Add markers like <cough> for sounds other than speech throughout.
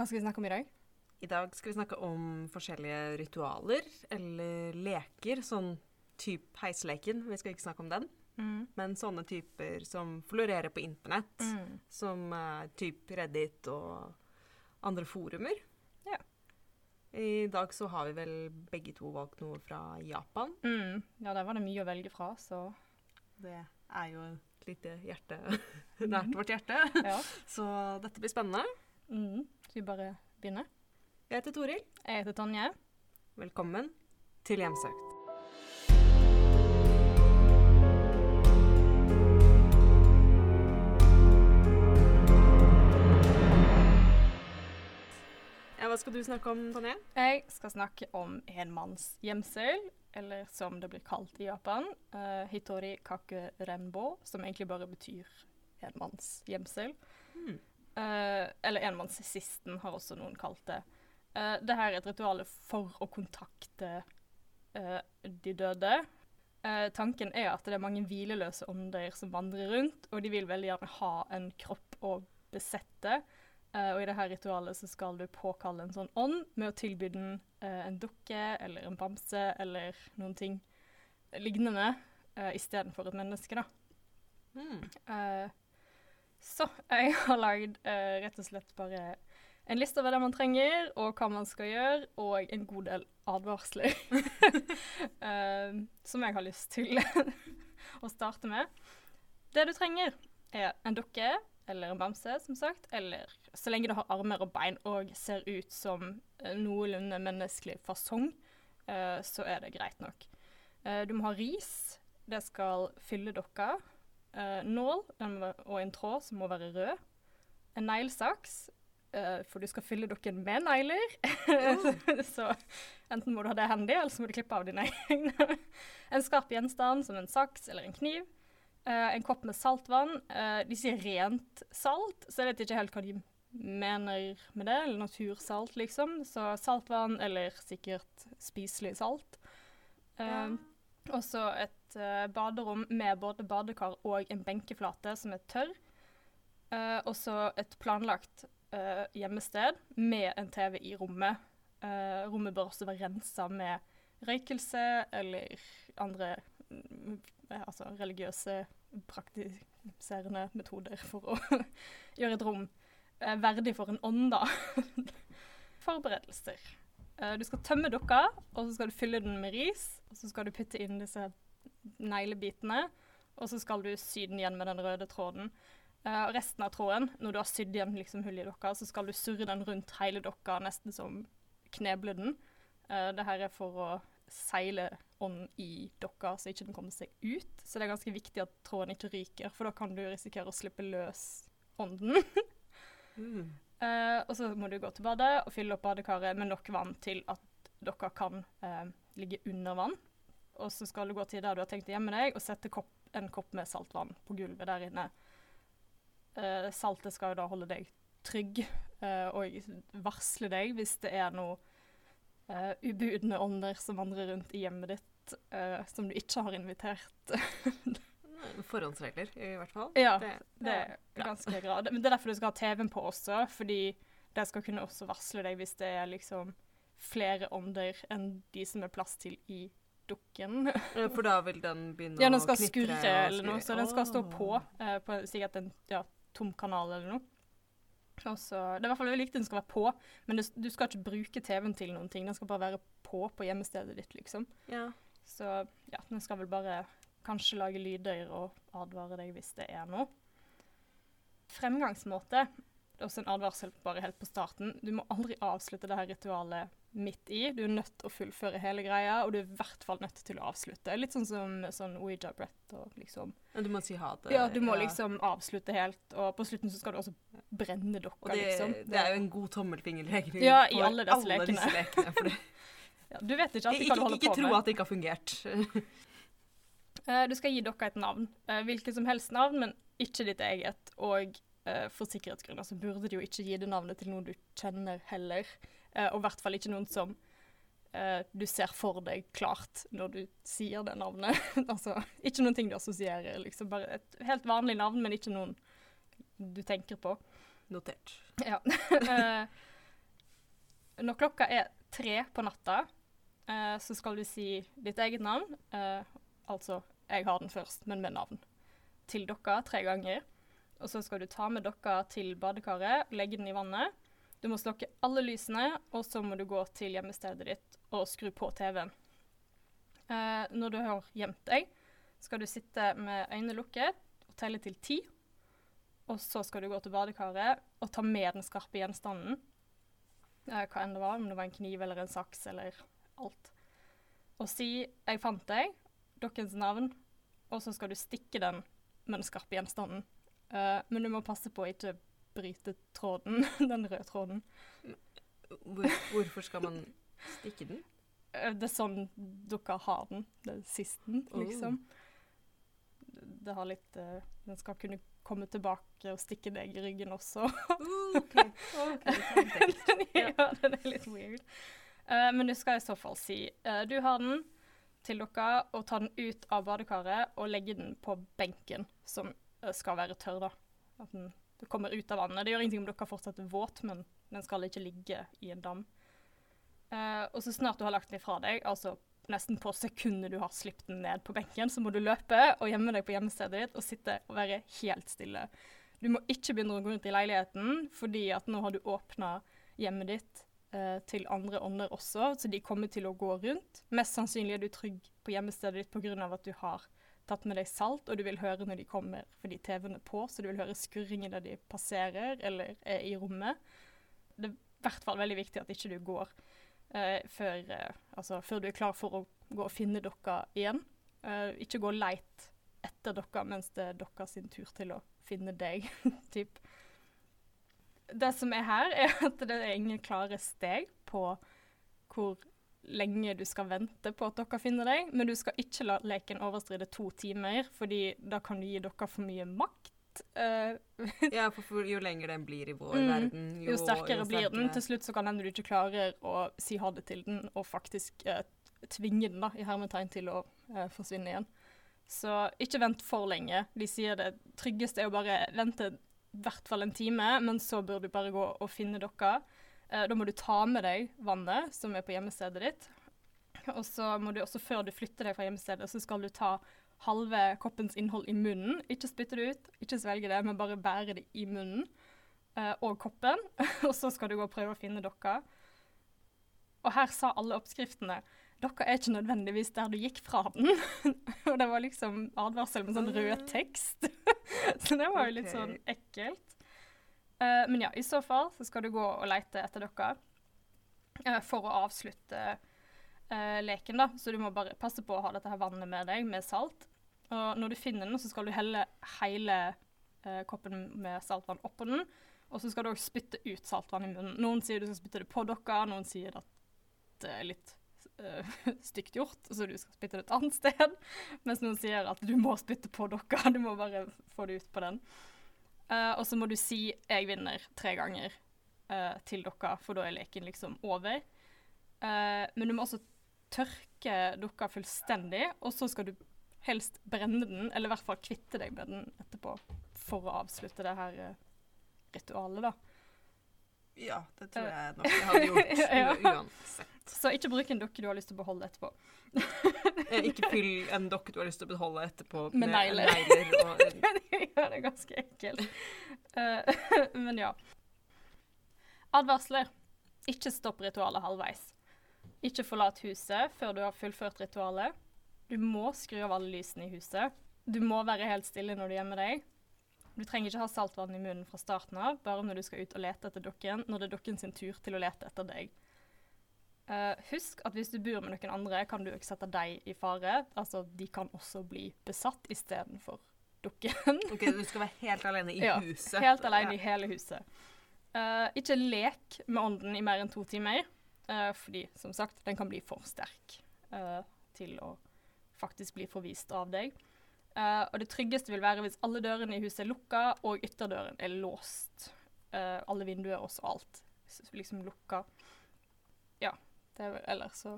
Hva skal vi snakke om i dag? I dag skal vi snakke om forskjellige ritualer eller leker. Sånn type heisleken. Vi skal ikke snakke om den. Mm. Men sånne typer som florerer på internett. Mm. Som uh, type Reddit og andre forumer. Ja. I dag så har vi vel begge to valgt noe fra Japan. Mm. Ja, der var det mye å velge fra, så Det er jo et lite hjerte <laughs> nært vårt hjerte. ja. <laughs> Så dette blir spennende. Mm. Skal vi bare begynne? Jeg heter Toril. Jeg heter Tonje. Velkommen til Hjemsøkt. Hva skal du snakke om, Tonje? Jeg skal snakke om enmannsgjemsel, eller som det blir kalt i Japan, uh, hitori kake renbo, som egentlig bare betyr enmannsgjemsel. Hmm. Eh, eller enmannssisten har også noen kalt det. Uh, det her er et ritual for å kontakte uh, de døde. Uh, tanken er at det er mange hvileløse ånder som vandrer rundt, og de vil veldig gjerne ha en kropp å besette. Og i dette ritualet så skal du påkalle en sånn ånd med å tilby den en dukke eller en bamse eller noen ting lignende uh, istedenfor et menneske, da. Hmm. Så jeg har lagd eh, rett og slett bare en liste over det man trenger, og hva man skal gjøre, og en god del advarsler. <laughs> Eh, som jeg har lyst til <laughs> å starte med. Det du trenger, er en dukke eller en bamse, som sagt. Eller så lenge du har armer og bein og ser ut som eh, noenlunde menneskelig fasong, eh, så er det greit nok. Eh, du må ha ris. Det skal fylle dokka. Eh, nål må, og en tråd som må være rød. En neglesaks, uh, for du skal fylle dukken med negler. <laughs> så enten må du ha det handy, eller så må du klippe av dine egne. en skarp gjenstand som en saks eller en kniv. Uh, en kopp med saltvann. De sier rent salt, så jeg vet ikke helt hva de mener med det. Eller natursalt, liksom. Så saltvann, eller sikkert spiselig salt. Ja. og så et eh, baderom med både badekar og en benkeflate som er tørr. Uh, og så et planlagt uh, gjemmested med en TV i rommet. Uh, rommet bør også være rensa med røykelse eller andre mm, altså religiøse praktiserende metoder for å <laughs> gjøre et rom verdig for en ånd, da. <laughs> Forberedelser. Du skal tømme dukka, og så skal du fylle den med ris. Og så skal du putte inn disse neglebitene, og så skal du sy den igjen med den røde tråden. Uh, resten av tråden, når du har sydd igjen liksom hullet i dokka, så skal du surre den rundt hele dokka, nesten som kneble den. Uh, det her er for å seile ånden i dokka, så ikke den kommer seg ut. Så det er ganske viktig at tråden ikke ryker, for da kan du risikere å slippe løs ånden. mm. uh, <laughs> og så må du gå til badet og fylle opp badekaret med nok vann til at dokka kan eh, ligge under vann. Og så skal du gå til der du har tenkt å gjemme deg, og sette kopp, en kopp med saltvann på gulvet der inne. Eh, saltet skal jo da holde deg trygg eh, og varsle deg hvis det er noe eh, ubudne ånder som vandrer rundt i hjemmet ditt eh, som du ikke har invitert. <laughs> Forhåndsregler, i hvert fall. Ja, Det, Det er ganske bra. Det- Men det er derfor du skal ha TV-en på også, fordi det skal kunne også varsle deg hvis det er liksom flere ånder enn de som er plass til i dukken. For da vil den begynne Ja, den skal knitre skurre eller noe, så den skal stå på, eh, på sikkert en ja, tom kanal eller noe. Også, det er i hvert fall veldig at den skal være på, men du, du skal ikke bruke TV-en til noen ting. Den skal bare være på på hjemmestedet ditt, liksom. Ja. Så ja, den skal vel bare kanskje lage lyder og advare deg hvis det er noe. Fremgangsmåte. Også en advarsel bare helt på starten. Du må aldri avslutte det her ritualet midt i. Du er nødt til å fullføre hele greia, og du er i hvert fall nødt til å avslutte. Litt sånn som sånn Ouija-brett og liksom du må si ha det. Ja, du må liksom avslutte helt, og på slutten så skal du også brenne dokka, Og det, liksom. det er jo en god tommelfingerregel Ja, i alle disse lekene. lekene. For det, <laughs> ja, Du vet ikke alltid ikke hva du holder ikke på tro at det ikke har fungert. <laughs> Eh, du skal gi dokka et navn. Eh, hvilket som helst navn, men ikke ditt eget. Og eh, for sikkerhetsgrunner så burde du jo ikke gi det navnet til noen du kjenner heller. Eh, og i hvert fall ikke noen som eh, du ser for deg klart når du sier det navnet. <laughs> altså, ikke noen ting du assosierer. Liksom bare et helt vanlig navn, men ikke noen du tenker på. Notert. Ja. <laughs> Eh, Når klokka er tre på natta, så skal du si ditt eget navn. Altså 'jeg har den først', men med navn. Til dere tre ganger. Og så skal du ta med dere til badekaret, legge den i vannet. Du må slokke alle lysene, og så må du gå til hjemmestedet ditt og skru på TV-en. Eh, når du har gjemt deg, skal du sitte med øynene lukket og telle til ti. Og så skal du gå til badekaret og ta med den skarpe gjenstanden. Eh, hva enn det var, om det var en kniv eller en saks eller alt. Og si 'jeg fant deg', dokkens navn, og så skal du stikke den med den skarpe gjenstanden. Eh, men du må passe på å ikke bryte tråden, <laughs> den røde tråden. Hvor, hvorfor skal man stikke den? Eh, Det er sånn dere har den, det er sisten, Oh. liksom. Det har litt uh, Den skal kunne komme tilbake og stikke deg i ryggen også. Uh, ok, ok, kjempeekkelt. <laughs> ja, den er litt weird. Uh, men du skal i så fall si uh, du har den til dere, og ta den ut av badekaret og legge den på benken, som skal være tørr, da. At den det kommer ut av vannet. Det gjør ingenting om dere fortsatt er våt, men den skal ikke ligge i en dam. Eh, og så snart du har lagt den ifra deg, altså nesten på sekundet du har sluppet den ned på benken, så må du løpe og gjemme deg på hjemmestedet ditt og sitte og være helt stille. Du må ikke begynne å gå rundt i leiligheten, fordi at nå har du åpna hjemmet ditt eh, til andre ånder også, så de kommer til å gå rundt. Mest sannsynlig er du trygg på hjemmestedet ditt pga. at du har tatt med deg salt, og du vil høre når de kommer fordi TV-en er på, så du vil høre skurringen der de passerer eller er i rommet. Det er i hvert fall veldig viktig at ikke du går eh, før, eh, altså, før du er klar for å gå og finne dere igjen. Eh, ikke gå leit etter dere mens det er deres tur til å finne deg, <laughs> typ. Det som er her, er at det er ingen klare steg på hvor lenge du skal vente på at dere finner deg, men du skal ikke la leken overstride to timer, fordi da kan du gi dere for mye makt. Uh, Ja, for, jo lenger den blir i vår Mm. verden, jo, sterkere blir den. Til slutt så kan hende du ikke klarer å si ha det til den, og faktisk uh, tvinge den da, i hermetegn til å uh, forsvinne igjen. Så ikke vent for lenge. De sier det tryggeste er å bare vente i hvert fall en time, men så bør du bare gå og finne dere. Eh, da må du ta med deg vannet som er på hjemmestedet ditt. Og så må du også, før du flytter deg fra hjemmestedet, så skal du ta halve koppens innhold i munnen. Ikke spytte det ut, ikke svelge det, men bare bære det i munnen eh, og koppen. <laughs> og så skal du gå og prøve å finne dokka. Og her sa alle oppskriftene dere er ikke nødvendigvis der du gikk fra den. <laughs> og det var liksom advarsel med sånn rød tekst. <laughs> så det var jo litt sånn ekkelt. Eh, men ja, i så fall så skal du gå og lete etter dere uh, for å avslutte uh, leken, da. Så du må bare passe på å ha dette her vannet med deg, med salt. Og når du finner den, så skal du helle hele koppen med saltvann oppå den. Og så skal du også spytte ut saltvann i munnen. Noen sier du skal spytte det på dere, noen sier at det er litt <laughs> stygt gjort, så du skal spytte det et annet sted. <laughs> Mens noen sier at du må spytte på dere, <laughs> du må bare få det ut på den. Eh, og så må du si 'jeg vinner' tre ganger uh, til dere, for da er leken liksom over. Uh, men du må også tørke dukka fullstendig, og så skal du helst brenne den, eller i hvert fall kvitte deg med den etterpå, for å avslutte det her ritualet, da. Ja, det tror jeg nok jeg hadde gjort <laughs> Ja. uansett. Så ikke bruk en dukke du har lyst til å beholde etterpå. <laughs> Eh, Ikke fyll en dokke du har lyst til å beholde etterpå Med med negler og <laughs> det er ganske ekkelt. Uh, men ja. Advarsler. Ikke stopp ritualet halvveis. Ikke forlat huset før du har fullført ritualet. Du må skru av alle lysene i huset. Du må være helt stille når du gjemmer deg. Du trenger ikke ha saltvann i munnen fra starten av, bare når du skal ut og lete etter dukken, når det er dukken sin tur til å lete etter deg. Uh, husk at hvis du bor med noen andre, kan du ikke sette deg i fare. Altså, de kan også bli besatt istedenfor dukken. <laughs> Ok, du skal være helt alene i Ja, huset. Helt alene i hele huset. Uh, ikke lek med ånden i mer enn to timer, uh, fordi som sagt, den kan bli for sterk til å faktisk bli forvist av deg. Eh, og det tryggeste vil være hvis alle dørene i huset er lukka, og ytterdøren er låst. Uh, alle vinduer også, alt. S- Liksom lukka. Ja. Det er, vel- ellers så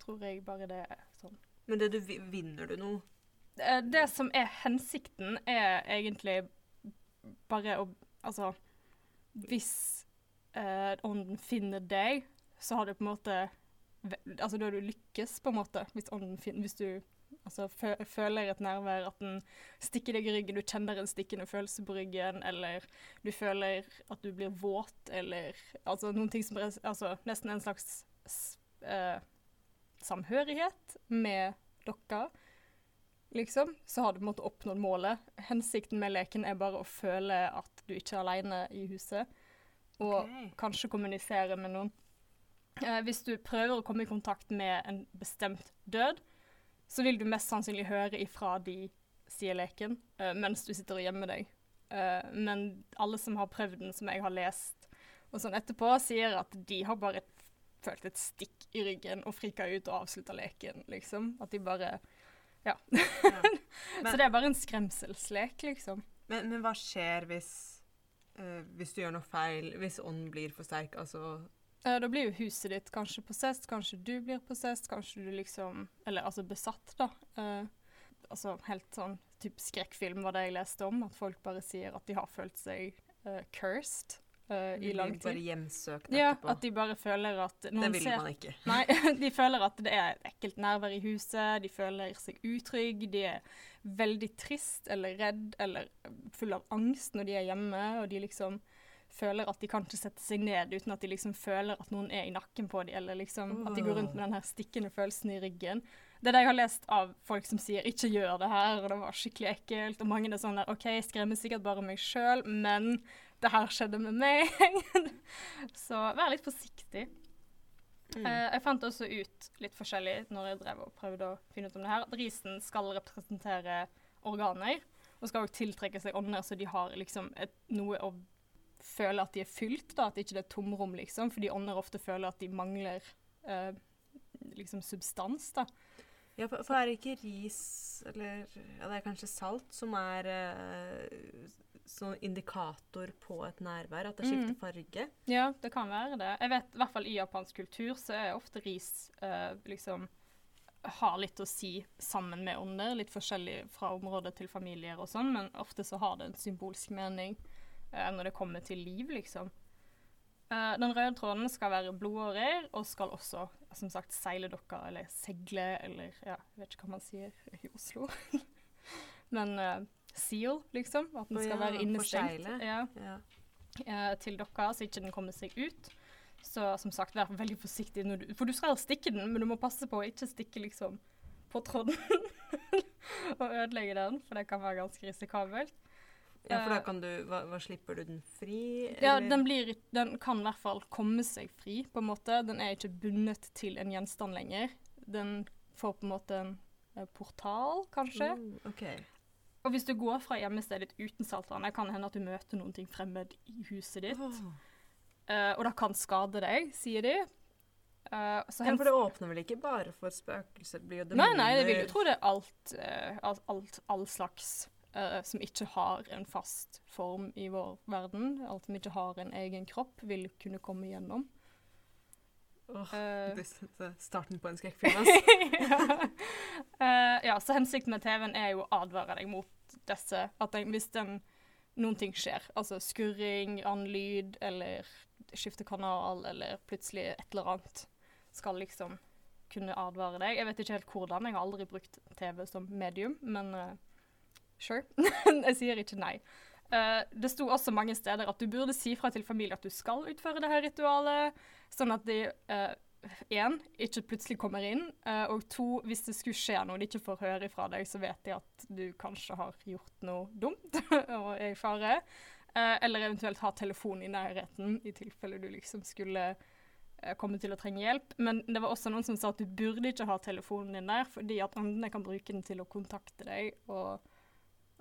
tror jeg bare det er sånn. Men det du vinner du noe? Uh, Det som er hensikten, er egentlig bare å Altså Hvis ånden finner deg, så har du på en måte Altså, da har du lykkes, på en måte, hvis ånden finner Hvis du altså, føler et nærvær, at den stikker deg i ryggen, du kjenner en stikkende følelse på ryggen, eller du føler at du blir våt, eller altså noen ting som Altså nesten en slags eh, samhørighet med dere, liksom, så har du på en måte oppnådd målet. Hensikten med leken er bare å føle at du ikke er alene i huset, og okay. kanskje kommunisere med noen. Eh, hvis du prøver å komme i kontakt med en bestemt død, så vil du mest sannsynlig høre ifra de, sier leken, uh, mens du sitter og gjemmer deg. Uh, men alle som har prøvd den, som jeg har lest, og sånn etterpå, sier at de har bare følt et stikk i ryggen og frika ut og avslutta leken, liksom. At de bare Ja. Ja. Men- <laughs> så det er bare en skremselslek, liksom. Men, men hva skjer hvis, uh, hvis du gjør noe feil, hvis ånden blir for sterk? Altså Da blir jo huset ditt kanskje possessed, kanskje du blir possessed, kanskje du liksom Eller altså besatt, da. Uh, altså helt sånn type skrekkfilm var det jeg leste om, at folk bare sier at de har følt seg uh, cursed Uh, i lang tid. bare hjemsøkt etterpå. Ja, at de bare føler at det vil ser man ikke. Nei, <laughs> de føler at det er ekkelt nærvær i huset, de føler seg utrygge, de er veldig trist eller redd eller full av angst når de er hjemme, og de liksom føler at de kan ikke sette seg ned uten at de liksom føler at noen er i nakken på dem, eller liksom at de går rundt med den her stikkende følelsen i ryggen. Det er det jeg har lest av folk som sier 'ikke gjør det her', og det var skikkelig ekkelt. Og mange er sånn der 'OK, jeg skremmer sikkert bare meg sjøl, men det her skjedde med meg'. <laughs> Så vær litt forsiktig. Mm. Eh, jeg fant også ut litt forskjellig når jeg drev og prøvde å finne ut om det her, at risen skal representere organer, og skal også tiltrekke seg ånder, så de har liksom et, noe å føle at de er fylt, da, at ikke det er tomrom, liksom, fordi ånder ofte føler at de mangler eh, liksom substans, da. Ja, for, for er det ikke ris, eller ja, det er kanskje salt, som er eh, sånn indikator på et nærvær? At det skifter Mm. farge? Ja, det kan være det. Jeg vet i hvert fall i japansk kultur så er ofte ris eh, liksom har litt å si sammen med ånder, litt forskjellig fra område til familier og sånn, men ofte så har det en symbolsk mening når det kommer til liv, liksom. Eh, den røde tråden skal være blodårer, og skal også, som sagt, seile dokka, eller segle, eller ja, jeg vet ikke hva man sier i Oslo. <laughs> men eh, seal, liksom. At den skal ja, være innestengt. Ja Ja. eh, til dokka, så ikke den kommer seg ut. Så som sagt, vær veldig forsiktig når du For du skal stikke den, men du må passe på å ikke stikke liksom på tråden <laughs> og ødelegge den, for det kan være ganske risikabelt. Ja, for da Eh, kan du hva, hva Slipper du den fri? Ja, den, blir, den kan i hvert fall komme seg fri, på en måte. Den er ikke bundet til en gjenstand lenger. Den får på en måte en eh, portal, kanskje. Mm, ok. Og hvis du går fra hjemmestedet ditt uten saltvannet, kan det hende at du møter noen ting fremmed i huset ditt. Oh. Uh, og det kan skade deg, sier de. Uh, så Ja, for det åpner vel ikke bare for spøkelser? Blir jo Nei, nei, jeg vil jo tro det er alt, uh, alt, alt all slags eh, som ikke har en fast form i vår verden. Alt som ikke har en egen kropp, vil kunne komme gjennom. Åh, uh, det er starten på en skrekkfilm, altså. <laughs> ja. Uh, ja, så hensikten med TV-en er jo å advare deg mot disse. At den, hvis den, noen ting skjer, altså skurring, annen lyd, eller skifte kanal, eller plutselig et eller annet, skal liksom kunne advare deg. Jeg vet ikke helt hvordan, jeg har aldri brukt TV som medium, men eh, sure. <laughs> jeg sier ikke nei. Uh, det sto også mange steder at du burde si fra til familie at du skal utføre det her ritualet, sånn at de én, ikke plutselig kommer inn, uh, og to, hvis det skulle skje noe de ikke får høre fra deg, så vet de at du kanskje har gjort noe dumt <laughs> og er i fare. Eh, eller eventuelt ha telefon i nærheten i tilfelle du liksom skulle eh, komme til å trenge hjelp. Men det var også noen som sa at du burde ikke ha telefonen din der, fordi at andre kan bruke den til å kontakte deg og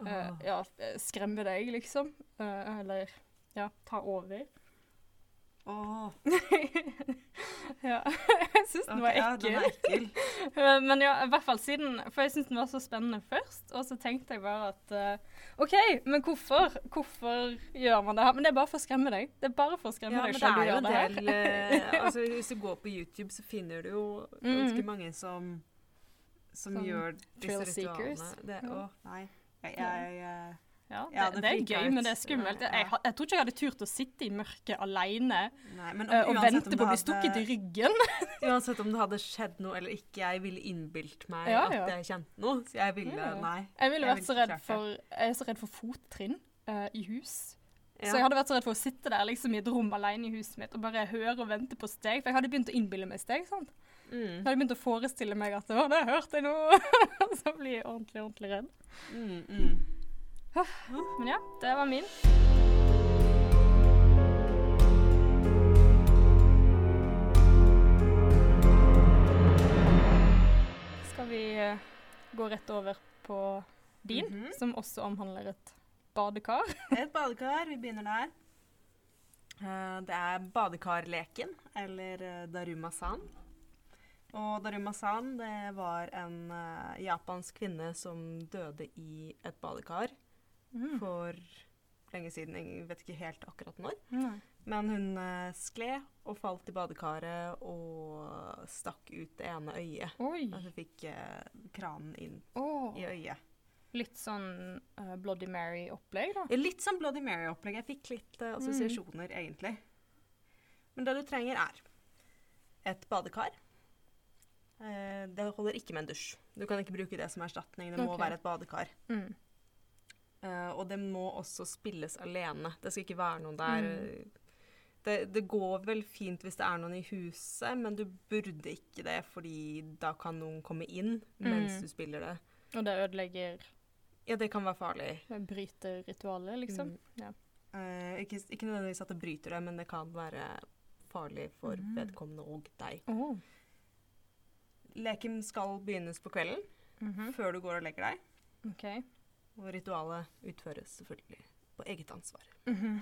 Åh. ja, eh, skremme deg, liksom. Uh, eller ja, ta over. Åh, <laughs> ja, jeg syns den var ja, ekkel. den er ekkel. <laughs> Men ja, i hvert fall siden For jeg syns den var så spennende først, og så tenkte jeg bare at uh, OK, men hvorfor? Hvorfor gjør man det her? Men det er bare for å skremme deg. Det er bare for å skremme Ja, deg selv du gjør det her. eh, <laughs> altså, Hvis du går på YouTube, så finner du jo ganske Mm. mange som som Som gjør disse ritualene. Det, Ja. å, nei. Jeg, jeg, eh, Ja, det, Ja, det det er gøy, ut. men det er skummelt. Jeg, Jeg, jeg tror ikke jeg hadde turt å sitte i mørket alene Nei, men uh, og vente på å bli stukket i ryggen. <laughs> Uansett om det hadde skjedd noe eller ikke, jeg ville innbilt meg Ja, ja. at jeg kjente noe. Så jeg ville Ja. Nei. Jeg ville vært så redd for Jeg er så redd for fottrinn uh, i hus. Ja. Så jeg hadde vært så redd for å sitte der liksom i et rom alene i huset mitt og bare høre og vente på steg. For jeg hadde begynt å innbille meg steg. sant? Mm. Jeg hadde begynt å forestille meg at å, det hørte jeg nå. <laughs> så blir jeg ordentlig, ordentlig redd. Mm, mm. Men ja, det var min. Skal vi eh, gå rett over på din, Mhm. som også omhandler et badekar? <laughs> Et badekar. Vi begynner der. Eh, det er badekarleken, eller Darumasan. Daruma-san. Og Daruma-san det var en uh, japansk kvinne som døde i et badekar Mm. for lenge siden. Jeg vet ikke helt akkurat når. Mm. Men hun uh, skled og falt i badekaret og stakk ut det ene øyet. Oi. så fikk uh, kranen inn oh. i øyet. Litt sånn uh, Bloody Mary-opplegg, da. Litt sånn Bloody Mary-opplegg. Jeg fikk litt eh, assosiasjoner, egentlig. Men det du trenger, er et badekar. Eh, det holder ikke med en dusj. Du kan ikke bruke det som erstatning. Det må Ok. være et badekar. Mm. Eh, og det må også spilles alene. Det skal ikke være noen der. Mm. Det, det går vel fint hvis det er noen i huset, men du burde ikke det, fordi da kan noen komme inn mens Mm. du spiller det. Og det ødelegger Ja, det kan være farlig. Bryter ritualet, liksom. Mm. Ja. Eh, ikke, ikke nødvendigvis at det bryter det, men det kan være farlig for Mm. vedkommende og deg. Oh. Leken skal begynnes på kvelden, Mhm. før du går og legger deg. Okay. Og ritualet utføres selvfølgelig på eget ansvar. Mhm.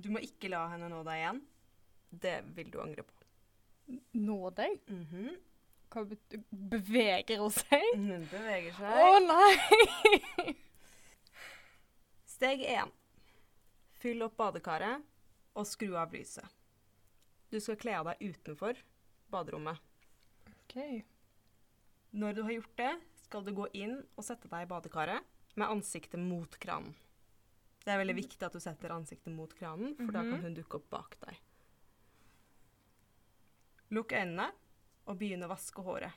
Du må ikke la henne nå deg igjen. Det vil du angre på. Nå deg? Mhm. Hva betyr? beveger hun seg? Hun beveger seg. Å nei! <laughs> Steg én. Fyll opp badekaret og skru av lyset. Du skal kle av deg utenfor baderommet. OK. Når du har gjort det, skal du gå inn og sette deg i badekaret med ansiktet mot kranen. Det er veldig viktig at du setter ansiktet mot kranen, for da Mhm. kan hun dukke opp bak deg. Lukk øynene og begynn å vaske håret.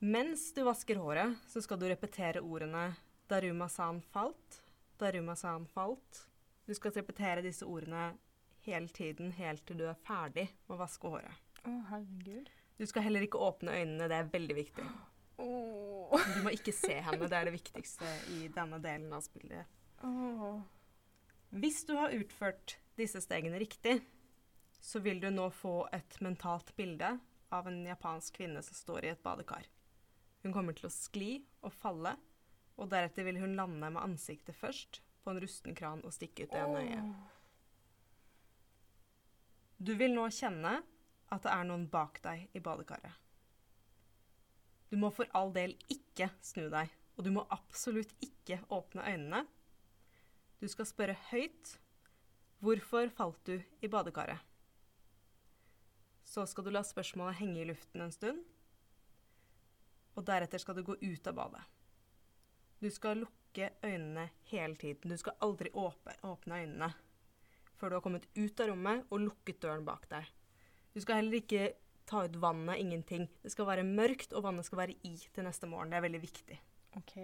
Mens du vasker håret, så skal du repetere ordene Daruma-san falt, Daruma-san falt. Du skal repetere disse ordene hele tiden, helt til du er ferdig med å vaske håret. Å, herregud. Du skal heller ikke åpne øynene, det er veldig viktig. Oh. Du må ikke se henne, det er det viktigste i denne delen av spillet. Oh. Hvis du har utført disse stegene riktig, så vil du nå få et mentalt bilde av en japansk kvinne som står i et badekar. Hun kommer til å skli og falle, og deretter vil hun lande med ansiktet først på en rusten kran og stikke ut det ene øyet. Du vil nå kjenne at det er noen bak deg i badekaret. Du må for all del ikke snu deg, og du må absolutt ikke åpne øynene. Du skal spørre høyt hvorfor falt du i badekaret? Så skal du la spørsmålet henge i luften en stund, og deretter skal du gå ut av badet. Du skal lukke øynene hele tiden. Du skal aldri åpne øynene før du har kommet ut av rommet og lukket døren bak deg. Du skal heller ikke ta ut vannet, ingenting. Det skal være mørkt, og vannet skal være i til neste morgen. Det er veldig viktig. OK.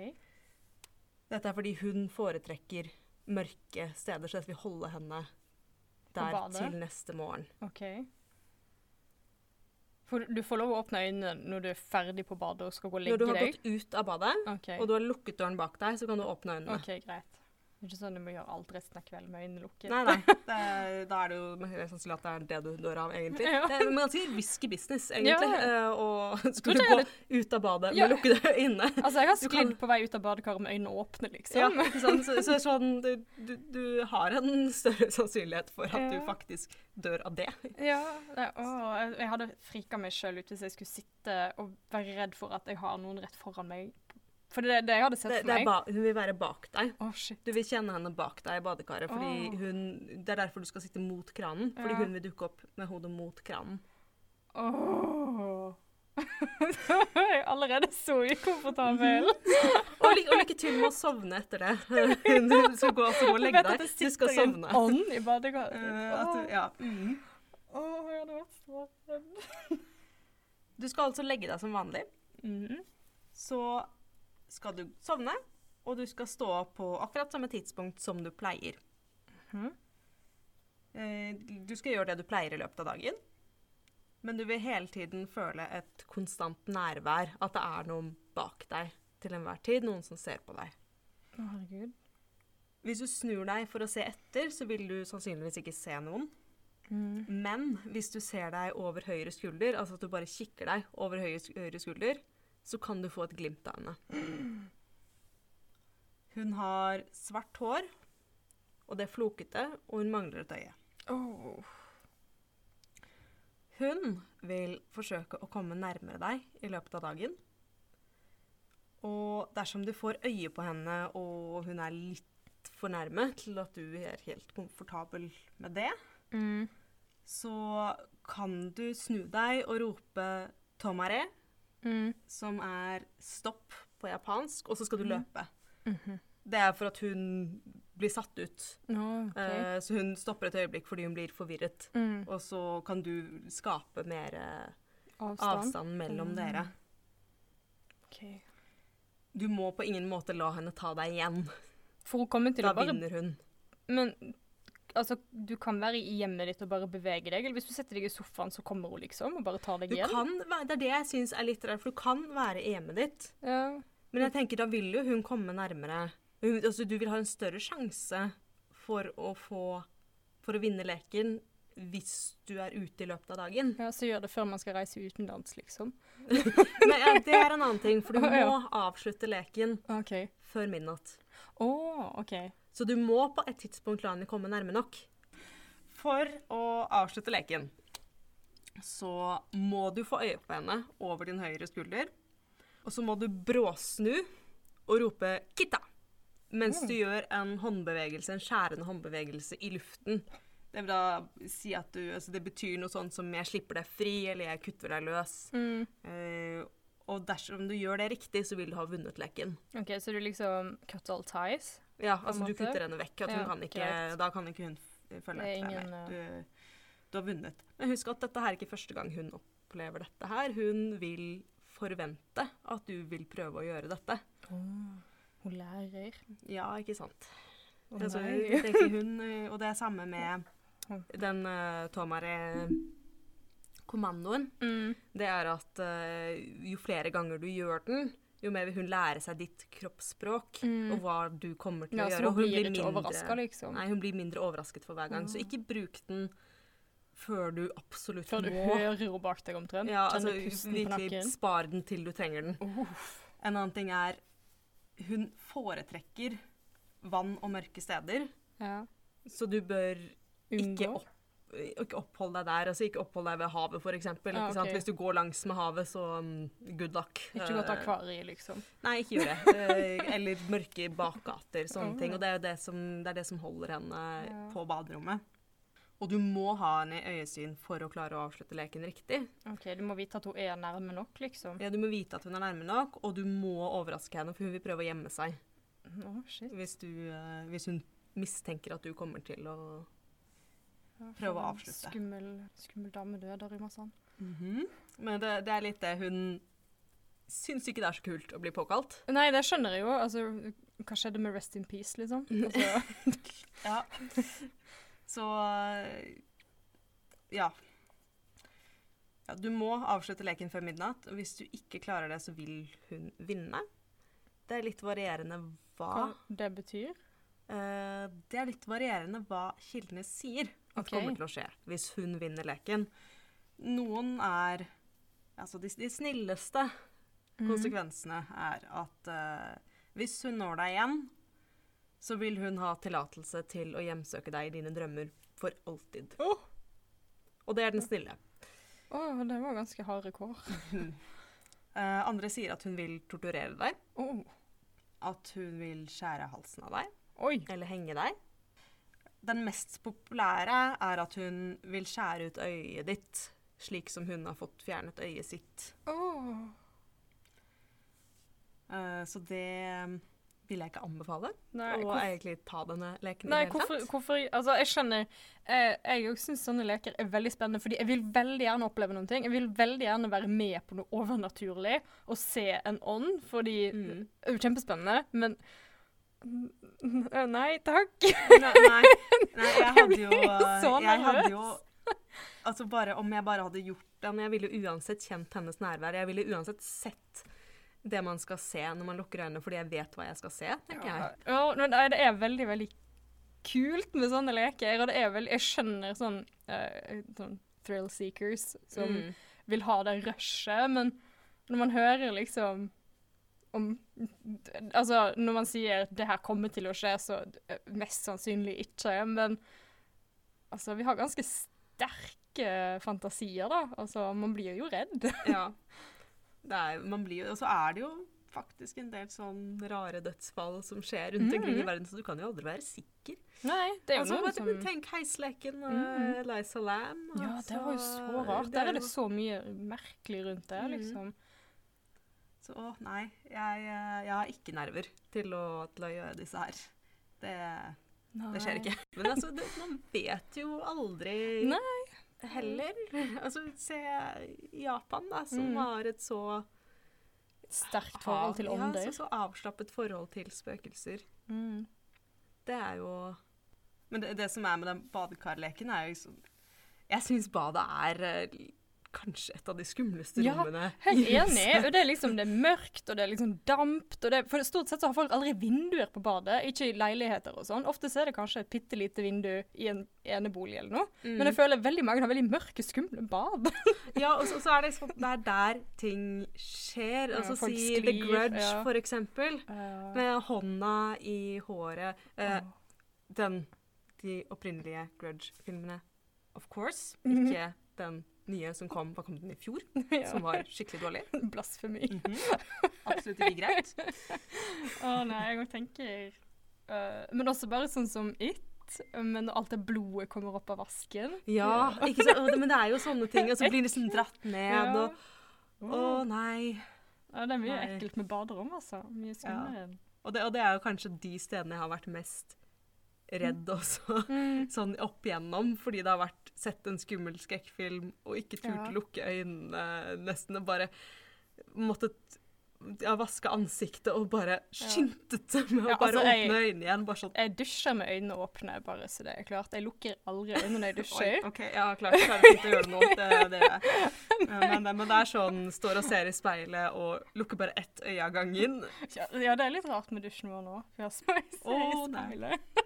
Dette er fordi hun foretrekker mørke steder, så dette vil holde henne der til neste morgen. ok. For du får lov å åpne øynene når du er ferdig på badet og skal gå og Når du har deg? gått ut av badet, okay. og du har lukket døren bak deg, så kan du åpne øynene. OK, greit. Det er ikke sånn du må gjøre alt resten av kvelden med øynene lukket. Nei, nei. <laughs> Det er, da er det jo sannsynlig at det er det du dør av, egentlig. Ja. Det er ganske risky business, egentlig. Ja, eh, Og <laughs> skulle du gå jeg ut av badet Ja. med lukkede øyne. Altså, jeg har sklidd kan- på vei ut av badekaret med øynene åpne, liksom. Ja, ikke sant? Så, så sånn, du, du, du har en større sannsynlighet for at du faktisk dør av det. Ja, å, jeg hadde frika meg sjøl ut hvis jeg skulle sitte og være redd for at jeg har noen rett foran meg. For det er det jeg hadde sett det, for meg. ba, hun vil være bak deg. Oh. Du vil kjenne henne bak deg i badekaret, fordi oh. hun, det er derfor du skal sitte mot kranen. Fordi Ja. hun vil dukke opp med hodet mot kranen. Åh. <laughs> Jeg er allerede så ukomfortabel. <laughs> Og, ly og lykke til med å sovne etter det. <laughs> Du skal gå, og gå og legge deg. Du deg. sovne. Du skal sovne. ånd i badekaret. Uh, du, ja. mm. Åh, jeg hadde vært så redd. du skal altså legge deg som vanlig. Mhm. Så skal du sovne, og du skal stå opp på akkurat samme tidspunkt som du pleier. Mm. Du skal gjøre det du pleier i løpet av dagen. Men du vil hele tiden føle et konstant nærvær. At det er noen bak deg til enhver tid. Noen som ser på deg. Å, herregud. Hvis du snur deg for å se etter, så vil du sannsynligvis ikke se noen. Mm. Men hvis du ser deg over høyre skulder, altså at du bare kikker deg over høyre skulder, så kan du få et glimt av henne. Hun har svart hår, og det er flokete, og hun mangler et øye. Oh. Hun vil forsøke å komme nærmere deg i løpet av dagen. Og dersom du får øye på henne, og hun er litt for nærme til at du er helt komfortabel med det, Mm. så kan du snu deg og rope 'tomare', Mm. som er stopp på japansk, og så skal du Mhm. løpe. -hmm. Det er for at hun blir satt ut. Oh, okay. uh, så hun stopper et øyeblikk fordi hun blir forvirret. Mm. Og så kan du skape mer eh, Avstand. avstand mellom Mm. dere. Okay. Du må på ingen måte la henne ta deg igjen. For hun kommer til Da å bare vinner hun. Men altså, du kan være i hjemmet ditt og bare bevege deg, eller hvis du setter deg i sofaen, så kommer hun liksom og bare tar deg Du igjen? kan, være- det er det jeg syns er litt rart, for du kan være i hjemmet ditt. Ja. Men jeg tenker da vil jo hun komme nærmere. Hun, altså, du vil ha en større sjanse for å få For å vinne leken hvis du er ute i løpet av dagen. ja, så gjør det før man skal reise utenlands, liksom. <laughs> Men ja, det er en annen ting, for du <laughs> må avslutte leken okay. før midnatt. Å, OK. Så du må på et tidspunkt la henne komme nærme nok. For å avslutte leken så må du få øye på henne over din høyre skulder. Og så må du bråsnu og rope 'Kitta!' mens Mm. du gjør en håndbevegelse, en skjærende håndbevegelse i luften. Det vil da si at du Altså det betyr noe sånt som 'jeg slipper deg fri', eller 'jeg kutter deg løs'. Mm. Uh, og dersom du gjør det riktig, så vil du ha vunnet leken. OK, så du liksom cut all ties? Ja, altså du kutter henne vekk. At hun kan ikke, greit. da kan ikke hun følge er etter deg mer. Du, du har vunnet. Men husk at dette her er ikke første gang hun opplever dette her. Hun vil forvente at du vil prøve å gjøre dette. Hun lærer. Ja, ikke sant. Oh, altså, hun, eh, og det er samme med <laughs> den uh, Tomare-kommandoen. Mm. Det er at uh, jo flere ganger du gjør den, jo mer vil hun lære seg ditt kroppsspråk Mm. og hva du kommer til Ja, å gjøre. hun og blir ikke liksom. Nei, hun blir mindre overrasket for hver gang. Så ikke bruk den før du absolutt Før du må. hører henne bak deg omtrent. Ja, altså, virkelig spar den til du trenger den. Uff. En annen ting er hun foretrekker vann og mørke steder, Ja. så du bør Unngå. ikke, opp, ikke opphold deg der. Altså ikke opphold deg ved havet, eksempel. Ja, sant? Hvis du går langs med havet, så um, good luck. Ikke gå til Eh, akvariet, liksom. Nei, ikke gjør det. <laughs> Eh, Eller mørke bakgater, sånne Oh. ting. Og det er det som, det, er det som holder henne Ja. på baderommet. Og du må ha henne i øyesyn for å klare å avslutte leken riktig. OK, du må vite at hun er nærme nok, liksom. Ja, Du må vite at hun er nærme nok, og du må overraske henne, for hun vil prøve å gjemme seg Oh, shit. hvis, du, eh, hvis hun mistenker at du kommer til å Ja, Prøv å avslutte. Skummel, skummel dame døde, Rymasand. Mm -hmm. Men det, det er litt det hun syns ikke det er så kult å bli påkalt. Nei, det skjønner jeg jo. Altså, hva skjedde med Rest in Peace, liksom? <laughs> Altså, Ja. Så ja. ja. Du må avslutte leken før midnatt. og Hvis du ikke klarer det, så vil hun vinne. Det er litt varierende hva hva det betyr? Uh, Det er litt varierende hva kildene sier at okay. kommer til å skje hvis hun vinner leken. Noen er Altså, de, de snilleste mm. konsekvensene er at uh, hvis hun når deg igjen, så vil hun ha tillatelse til å hjemsøke deg i dine drømmer for alltid. Oh. Og det er den snille. Å, det var ganske harde kår. uh, <laughs> andre sier at hun vil torturere deg, Oh. at hun vil skjære halsen av deg, Oi. eller henge deg. Den mest populære er at hun vil skjære ut øyet ditt slik som hun har fått fjernet øyet sitt. Oh. Uh, så det vil jeg ikke anbefale. Nei, å egentlig ta denne leken Nei, hvorfor, hvorfor Altså, jeg skjønner eh, Jeg òg syns sånne leker er veldig spennende, fordi jeg vil veldig gjerne oppleve noen ting. Jeg vil veldig gjerne være med på noe overnaturlig og se en ånd, fordi Mm. det er jo kjempespennende, men Nei takk. Nei, <laughs> nei, nei, jeg hadde jo Jeg hadde jo Altså bare Om jeg bare hadde gjort det Men jeg ville uansett kjent hennes nærvær. Jeg ville uansett sett det man skal se når man lukker øynene, fordi jeg vet hva jeg skal se, tenker jeg. Ja, men det er- veldig, veldig kult med sånne leker. Og det er veldig Jeg skjønner sånn, uh, sånn thrill seekers som Mm. vil ha det rushet, men når man hører liksom om Altså, når man sier 'det her kommer til å skje', så eh, mest sannsynlig ikke. Men altså, vi har ganske sterke fantasier, da. Altså, man blir jo redd. <laughs> Ja. Det er, man blir Og så er det jo faktisk en del sånn rare dødsfall som skjer rundt omkring i verden, så du kan jo aldri være sikker. Nei, det er jo Altså, noe som Tenk heisleken og mm. Liza Lam. Ja, det var jo så altså, rart. Der er det så mye merkelig rundt det, liksom. liksom. Så å, nei, jeg, eh, jeg har ikke nerver til å, til å gjøre disse her. Det, det skjer ikke. Men altså, det, man vet jo aldri Nei. heller. Altså, se Japan, da, som Mm. har et så Sterkt forhold til Ja, så, så avslappet forhold til spøkelser. Mm. Det er jo Men det, det som er med den badekarleken, er jo liksom Jeg syns badet er eh, kanskje et av de skumleste Ja, rommene. Helt enig. Og det er liksom det er mørkt, og det er liksom dampt. Og det, for stort sett så har folk aldri vinduer på badet, ikke i leiligheter og sånn. Ofte så er det kanskje et bitte lite vindu i en enebolig eller noe. Mm. Men jeg føler veldig mange har veldig mørke, skumle bad. <laughs> Ja, og så, så er det sånn Det er der ting skjer. Ja, Altså si The Grudge, ja. for eksempel. Uh, Med hånda i håret. Eh, den De opprinnelige Grudge-filmene, of course. Mhm. Ikke den nye som kom Hva kom den i fjor? <laughs> ja. Som var skikkelig dårlig. Blasfemi. Mhm. <laughs> Absolutt ikke greit. <laughs> Å nei, jeg tenker uh, Men også bare sånn som It. Men alt det blodet kommer opp av vasken. Ja, ikke så, men det er jo sånne ting. Og så blir det liksom dratt ned, Ja. og Å nei. Ja, det er mye Nei. ekkelt med baderom, altså. Mye skumlere. Og det, og det er jo kanskje de stedene jeg har vært mest redd også. Mm. Sånn opp igjennom, fordi det har vært sett en skummel skrekkfilm og ikke turt Ja. lukke øynene nesten, og bare måttet ja, vaske ansiktet og bare skyndet med å Ja, bare altså, jeg- åpne øynene igjen. Bare sånn Jeg dusjer med øynene åpne, bare så det er klart. Jeg lukker aldri øynene når jeg <laughs> Oi, dusjer. OK, ja, klart. Jeg klarer ikke å gjøre noe. Det, det gjør jeg. Men, men det er sånn står og ser i speilet og lukker bare ett øye av gangen. Ja, ja, det er litt rart med dusjen vår nå. Vi har speis i Å, nei. speilet. jeg <laughs>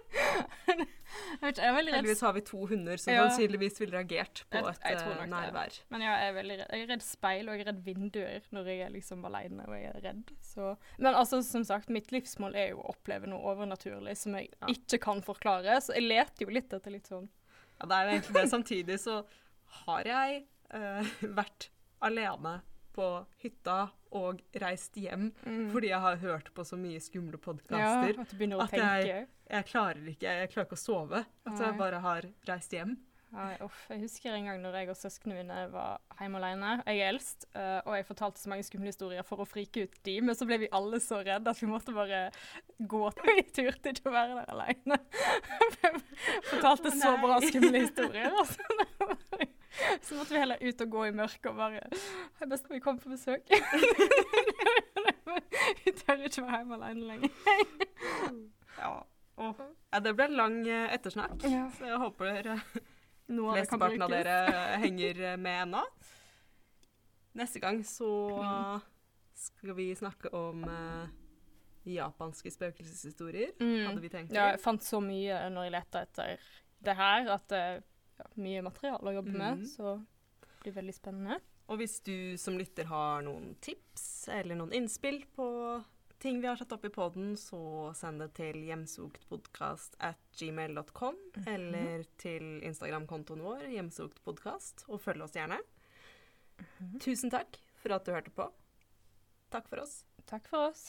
Heldigvis har vi to hunder som Ja. sannsynligvis ville reagert på Jeg- et jeg eh, det. nærvær. Men ja, jeg er veldig redd. Jeg er redd speil, og jeg er redd vinduer når jeg er liksom alene og jeg er redd. Så. Men altså, som sagt, mitt livsmål er jo å oppleve noe overnaturlig som jeg Ja. ikke kan forklare, så jeg leter jo litt etter litt sånn Ja, det er jo egentlig det. Samtidig så har jeg uh, vært alene på hytta og reist hjem fordi jeg har hørt på så mye skumle podkaster. Ja, at du begynner å At tenke. Jeg klarer ikke jeg klarer ikke å sove. At jeg bare har reist hjem. Ai, uff. Jeg husker en gang når jeg og søsknene mine var hjemme alene. Jeg er eldst, eh, og jeg fortalte så mange skumle historier for å frike ut de, men så ble vi alle så redde at vi måtte bare gå. Vi turte ikke å være der alene. <laughs> fortalte så bra skumle historier. Altså. <laughs> Så måtte vi heller ut og gå i mørket og bare Hei, bestemor, kom på besøk. <laughs> Vi tør ikke være hjemme alene lenger. Ja. Åh. ja, det ble lang eh, ettersnakk. Ja. Så jeg håper eh, <laughs> flesteparten av dere henger eh, med ennå. Neste gang så skal vi snakke om eh, japanske spøkelseshistorier, Mm. hadde vi tenkt. Ja, jeg fant så mye når jeg lette etter det her, at det er ja, mye materiale å jobbe med. Mhm. Så det blir veldig spennende. Og hvis du som lytter har noen tips eller noen innspill på ting vi har satt opp i poden, så send det til hjemsoktpodkast at gmail.com, eller til Instagram-kontoen vår, hjemsoktpodkast, og følg oss gjerne. Tusen takk for at du hørte på. Takk for oss. Takk for oss.